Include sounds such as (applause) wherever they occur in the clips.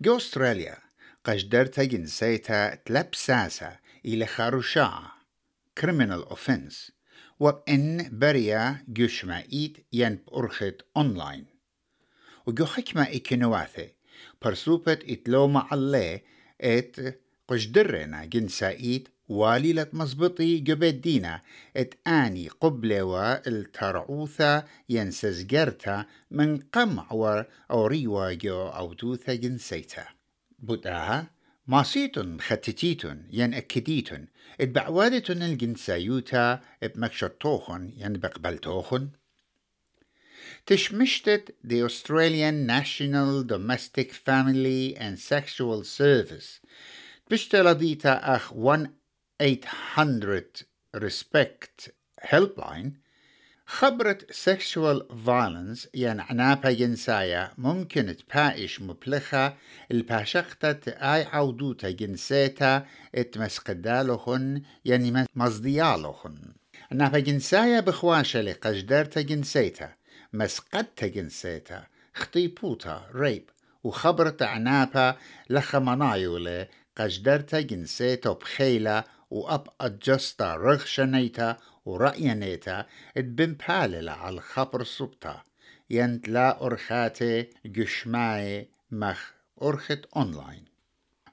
جو أستراليا قجدرت جنسيتا تلبساسا إلى خاروشاعة criminal offense. وبإن بريا جوشمائيت ين بأرخت أونلاين وجو حكمة إكنواثي برسوبت إتلوما عليه إت قجدرنا جنسائيت والي مزبطي جبدينا ات آني قبلة والترعوثة ينسزجرتا من قمع أو ريواجو أو دوثة جنسيتا. بداها ماسيتون ختتيتون ين أكديتون ات بعوادتون الجنسايوتا بمكشطوخن ين بقبلتوخن. تشمشتت the Australian National Domestic Family and Sexual Service. بشتلديتا أخ 1-800 Respect Helpline. خبرت sexual violence يعني عنابة جنساية ممكن تبايش مبلخة. الباشقتة أي عودوتا جنسيتا اتمسقدالوخن يعني مصديالوخن عنابة جنساية بخواشة لقجدرتا جنسيتا مسقدتا جنسيتا خطيبوتا ريب وخبرت عنابة لخمنايولة قجدرتا جنسيتا بخيلة وأب أجستا رغشنيتا ورأينيتا اتبنبالل على الخبر سبتا ينت لا أرخاتي جشماي مخ أرخت أونلاين.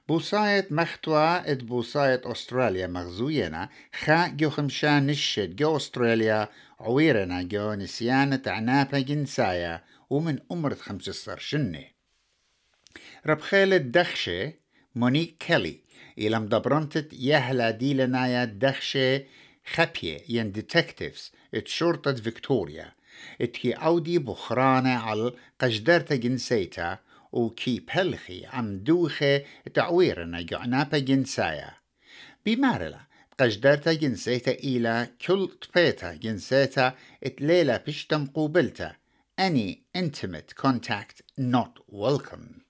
بوسايت مختوا ات بوسايت أستراليا مغزوينا خا جو خمشان نشد جو أستراليا عويرنا جو نسيانة عنابة جنسايا ومن أمر خمسة شنة. ربخيلة دخشة مونيك كيلي. إلى مدبرنتت يهلا ديلنايا دخشة خبية ين ديتكتيفز شرطة فيكتوريا. اتكي أودي بخرانة على قجدرتا جنسيتا وكي بلخي عم دوخة تعويرنا جعنابا جنسايا. بمارلا قجدرتا جنسيتا إلى كل طبيتا جنسيتا اتليلا بشتم قوبلتا. Any intimate contact not welcomed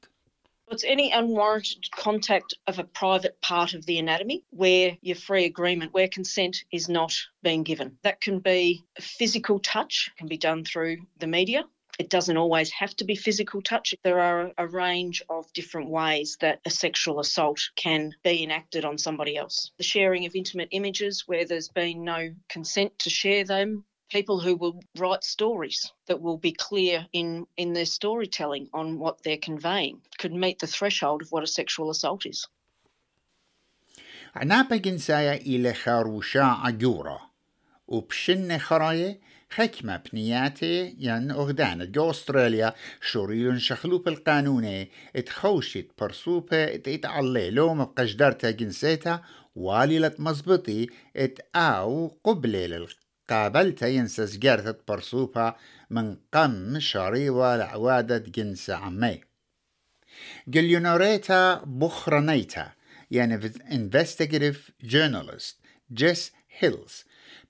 It's any unwarranted contact of a private part of the anatomy where your free agreement, where consent is not being given. That can be physical touch, can be done through the media. It doesn't always have to be physical touch. There are a range of different ways that a sexual assault can be enacted on somebody else. The sharing of intimate images where there's been no consent to share them, people who will write stories that will be clear in, in their storytelling on what they're conveying could meet the threshold of what a sexual assault is. عنابة جنسايا إلى خاروشا عجورة وبشن خراية حكمة بنياتي ين أغدان جو أستراليا شوريلون شخلوب القانوني اتخوشت برسوبة اتعلي لوم بقجدرتا جنسيتا والي مزبطي ات آو قبلة قابلت ينسس جارثة برسوبة من قم شريوة لعوادة جنس عمي. جليونوريتا بخرنيتا يعني investigative journalist جيس هيلز.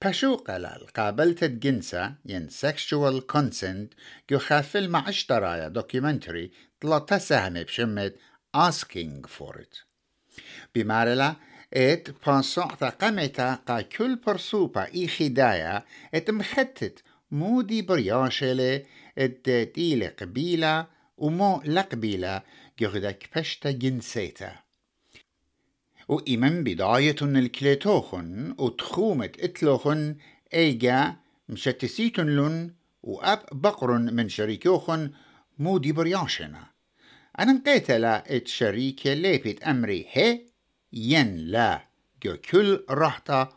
بشوقة قابلت جنسة ين sexual consent جو خافل مع اشترايا دوكيومنتري طلعت سهم بشمت asking for it. بمارلا ات بانسوعتا قمتا قا كل برسوبا إي خدايا إت مختت مودي برياشلة إت تيلي قبيلة ومو لقبيلة جغدك بشتا جنسيتا. وإمن بداية الكليتوخن وتخومة إتلوخن إيجا مشتسيتن لن وأب بقر من شريكوخن مودي برياشنا أنا نقيتلا إت شريكة ليبت أمري هي gökül rahta.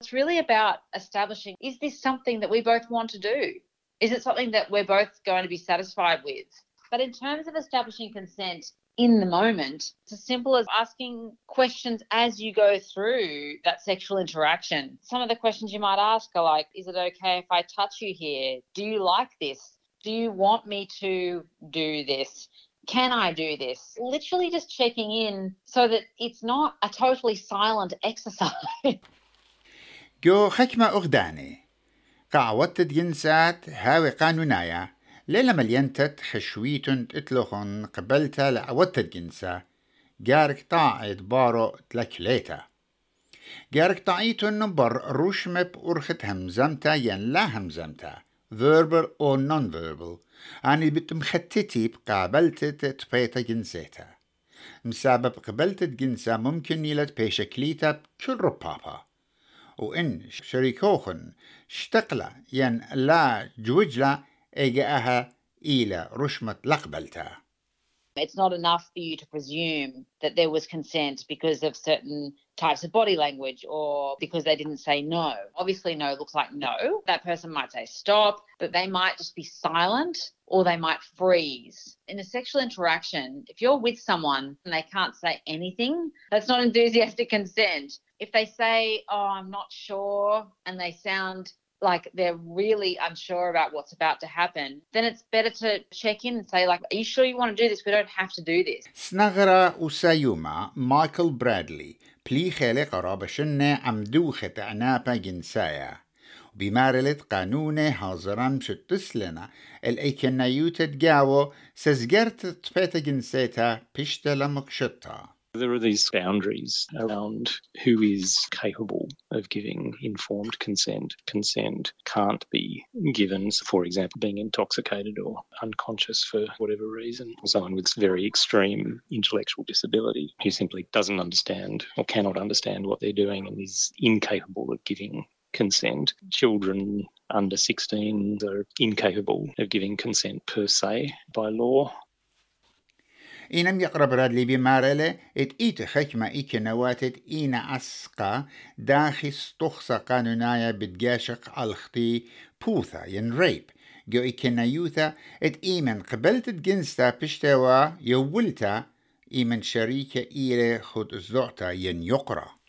It's really about establishing is this something that we both want to do? Is it something that we're both going to be satisfied with? But in terms of establishing consent in the moment, it's as simple as asking questions as you go through that sexual interaction. Some of the questions you might ask are like, is it okay if I touch you here? Do you like this? Do you want me to do this? Can I do this? Literally just checking in so that it's not a totally silent exercise. (laughs) جو حكمة أغداني. قاوت جنسات هاوي قانونايا. ليلة ملينتت خشويتن اتلوخن قبلتا لعوت جنسا جارك طاعت بارو تلكليتا. جارك طاعيتن بر روشمب أرخت همزمتا ين لا همزمتا. Verbal or non-verbal أني بتمختتي بقابلت تبيتا جنسيتا مسبب قبلت جنسا ممكن يلت بيشكليتا بكل ربابا وإن شريكوخن اشتقلا ين لا جوجلا إيجاها إلى رشمة لقبلتا. It's not enough for you to presume that there was consent because of certain types of body language or because they didn't say no. Obviously, no looks like no. That person might say stop, but they might just be silent or they might freeze. In a sexual interaction, if you're with someone and they can't say anything, that's not enthusiastic consent. If they say, Oh, I'm not sure, and they sound like they're really unsure about what's about to happen, then it's better to check in and say, like, are you sure you want to do this? We don't have to do this. سنغرا وسايوما مايكل برادلي بلي خالق قرابة شنة عمدوخة عنابة جنسايا بمارلت قانون حاضرا بشتسلنا الأيكنايوت تجاو سزجرت تبيت جنسيتا بشتا لمقشطها There are these boundaries around who is capable of giving informed consent. Consent can't be given, for example, being intoxicated or unconscious for whatever reason. Someone with very extreme intellectual disability who simply doesn't understand or cannot understand what they're doing and is incapable of giving consent. Children under 16 are incapable of giving consent per se by law. إنم يقرب رادلي بمارلة إت إيت خكمة إيك نواتت إينا أسقا داخي ستخصى قانونايا بتجاشق الخطي بوثا ين ريب. جو إيك نيوثا إت إيمن قبلت جنستا بشتوا يولتا إيمن شريكة إيري خد زعتا ين يقرأ.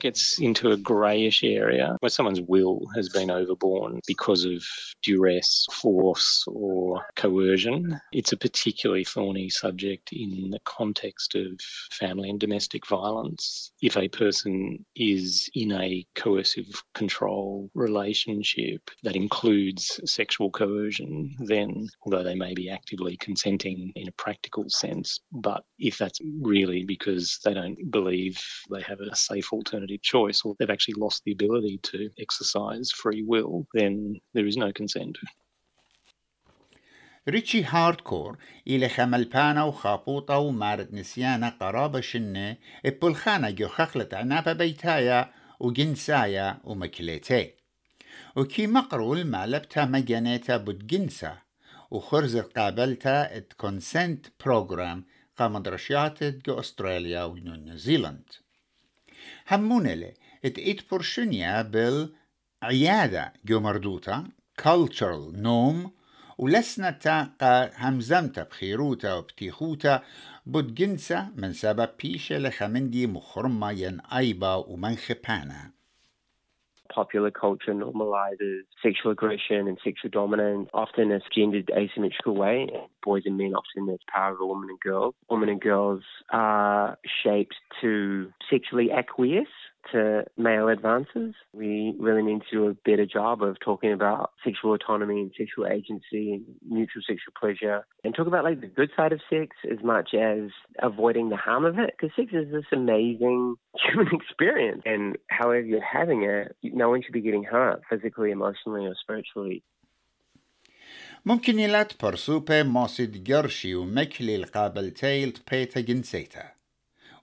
Gets into a greyish area where someone's will has been overborne because of duress, force, or coercion. It's a particularly thorny subject in the context of family and domestic violence. If a person is in a coercive control relationship that includes sexual coercion, then although they may be actively consenting in a practical sense, but if that's really because they don't believe they have a safe alternative alternative choice or they've actually lost the ability to exercise free will, then there is no consent. ريتشي هاردكور إلى خملبانا وخابوطة ومارد نسيانا قرابة شنة إبولخانا جو خخلة عنابة بيتايا وجنسايا ومكليتي وكي مقرو المالبتا مجانيتا بودجنسا وخرز قابلتا ات كونسنت بروجرام قامت رشياتت جو أستراليا ونيوزيلند همونلي ات ايت بورشنيا بالعيادة جو مردوتا cultural نوم ولسنا تاقا همزمتا بخيروتا وبتيخوتا بود جنسا من سبب بيشة لخمندي مخرمة ين أيبا ومن خبانا popular culture normalizes sexual aggression and sexual dominance, often in a gendered asymmetrical way. Boys and men often as power of women and girls. Women and girls are shaped to sexually acquiesce to male advances. We really need to do a better job of talking about sexual autonomy and sexual agency and mutual sexual pleasure and talk about like the good side of sex as much as avoiding the harm of it because sex is this amazing (laughs) human experience and however you're having it, no one should be getting hurt physically, emotionally or spiritually. ممكن يلات برسوبة ماسد جرشي ومكلي القابلتي بيتا جنسيتا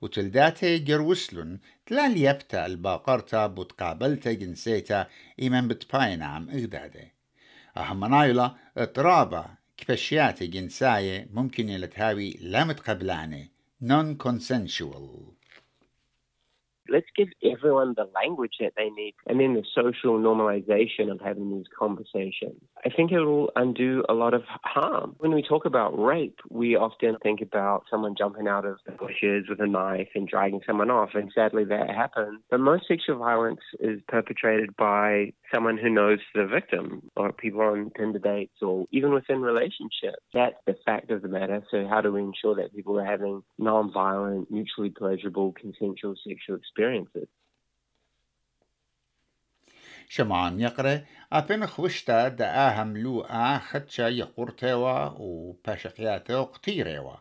وتلداتي جروسلون تلال يبتا الباقرتا بتقابلتا جنسيتا إيمن بتباين عم إغدادي أهم نايلا اضرابا كبشياتي جنساية ممكن يلتهاوي لا متقبلاني non-consensual. Let's give everyone the language that they need and then the social normalization of having these conversations. I think it will undo a lot of harm. When we talk about rape, we often think about someone jumping out of the bushes with a knife and dragging someone off, and sadly that happens. But most sexual violence is perpetrated by someone who knows the victim or people on Tinder dates or even within relationships. That's the fact of the matter. So how do we ensure that people are having non-violent, mutually pleasurable, consensual sexual experiences? شمان يقرأ أبن خوشتا دا أهم لو آخدشا يقورتوا وباشقياتا وقتيروا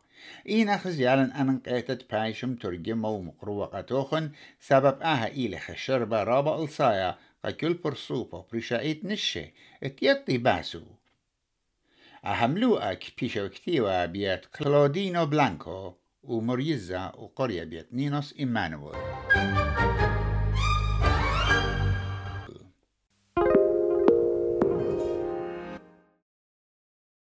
إينا خزيالا أن قيتت بايشم ترجمة ومقروقة توخن سبب آها إيلي خشربة رابا الصايا. كل برصوبة برشايت نشة اتيطي باسو. أهملوها كبيشة وكتيوة بيت كلودينو بلانكو وموريزا وقرية بيت نينوس إيمانويل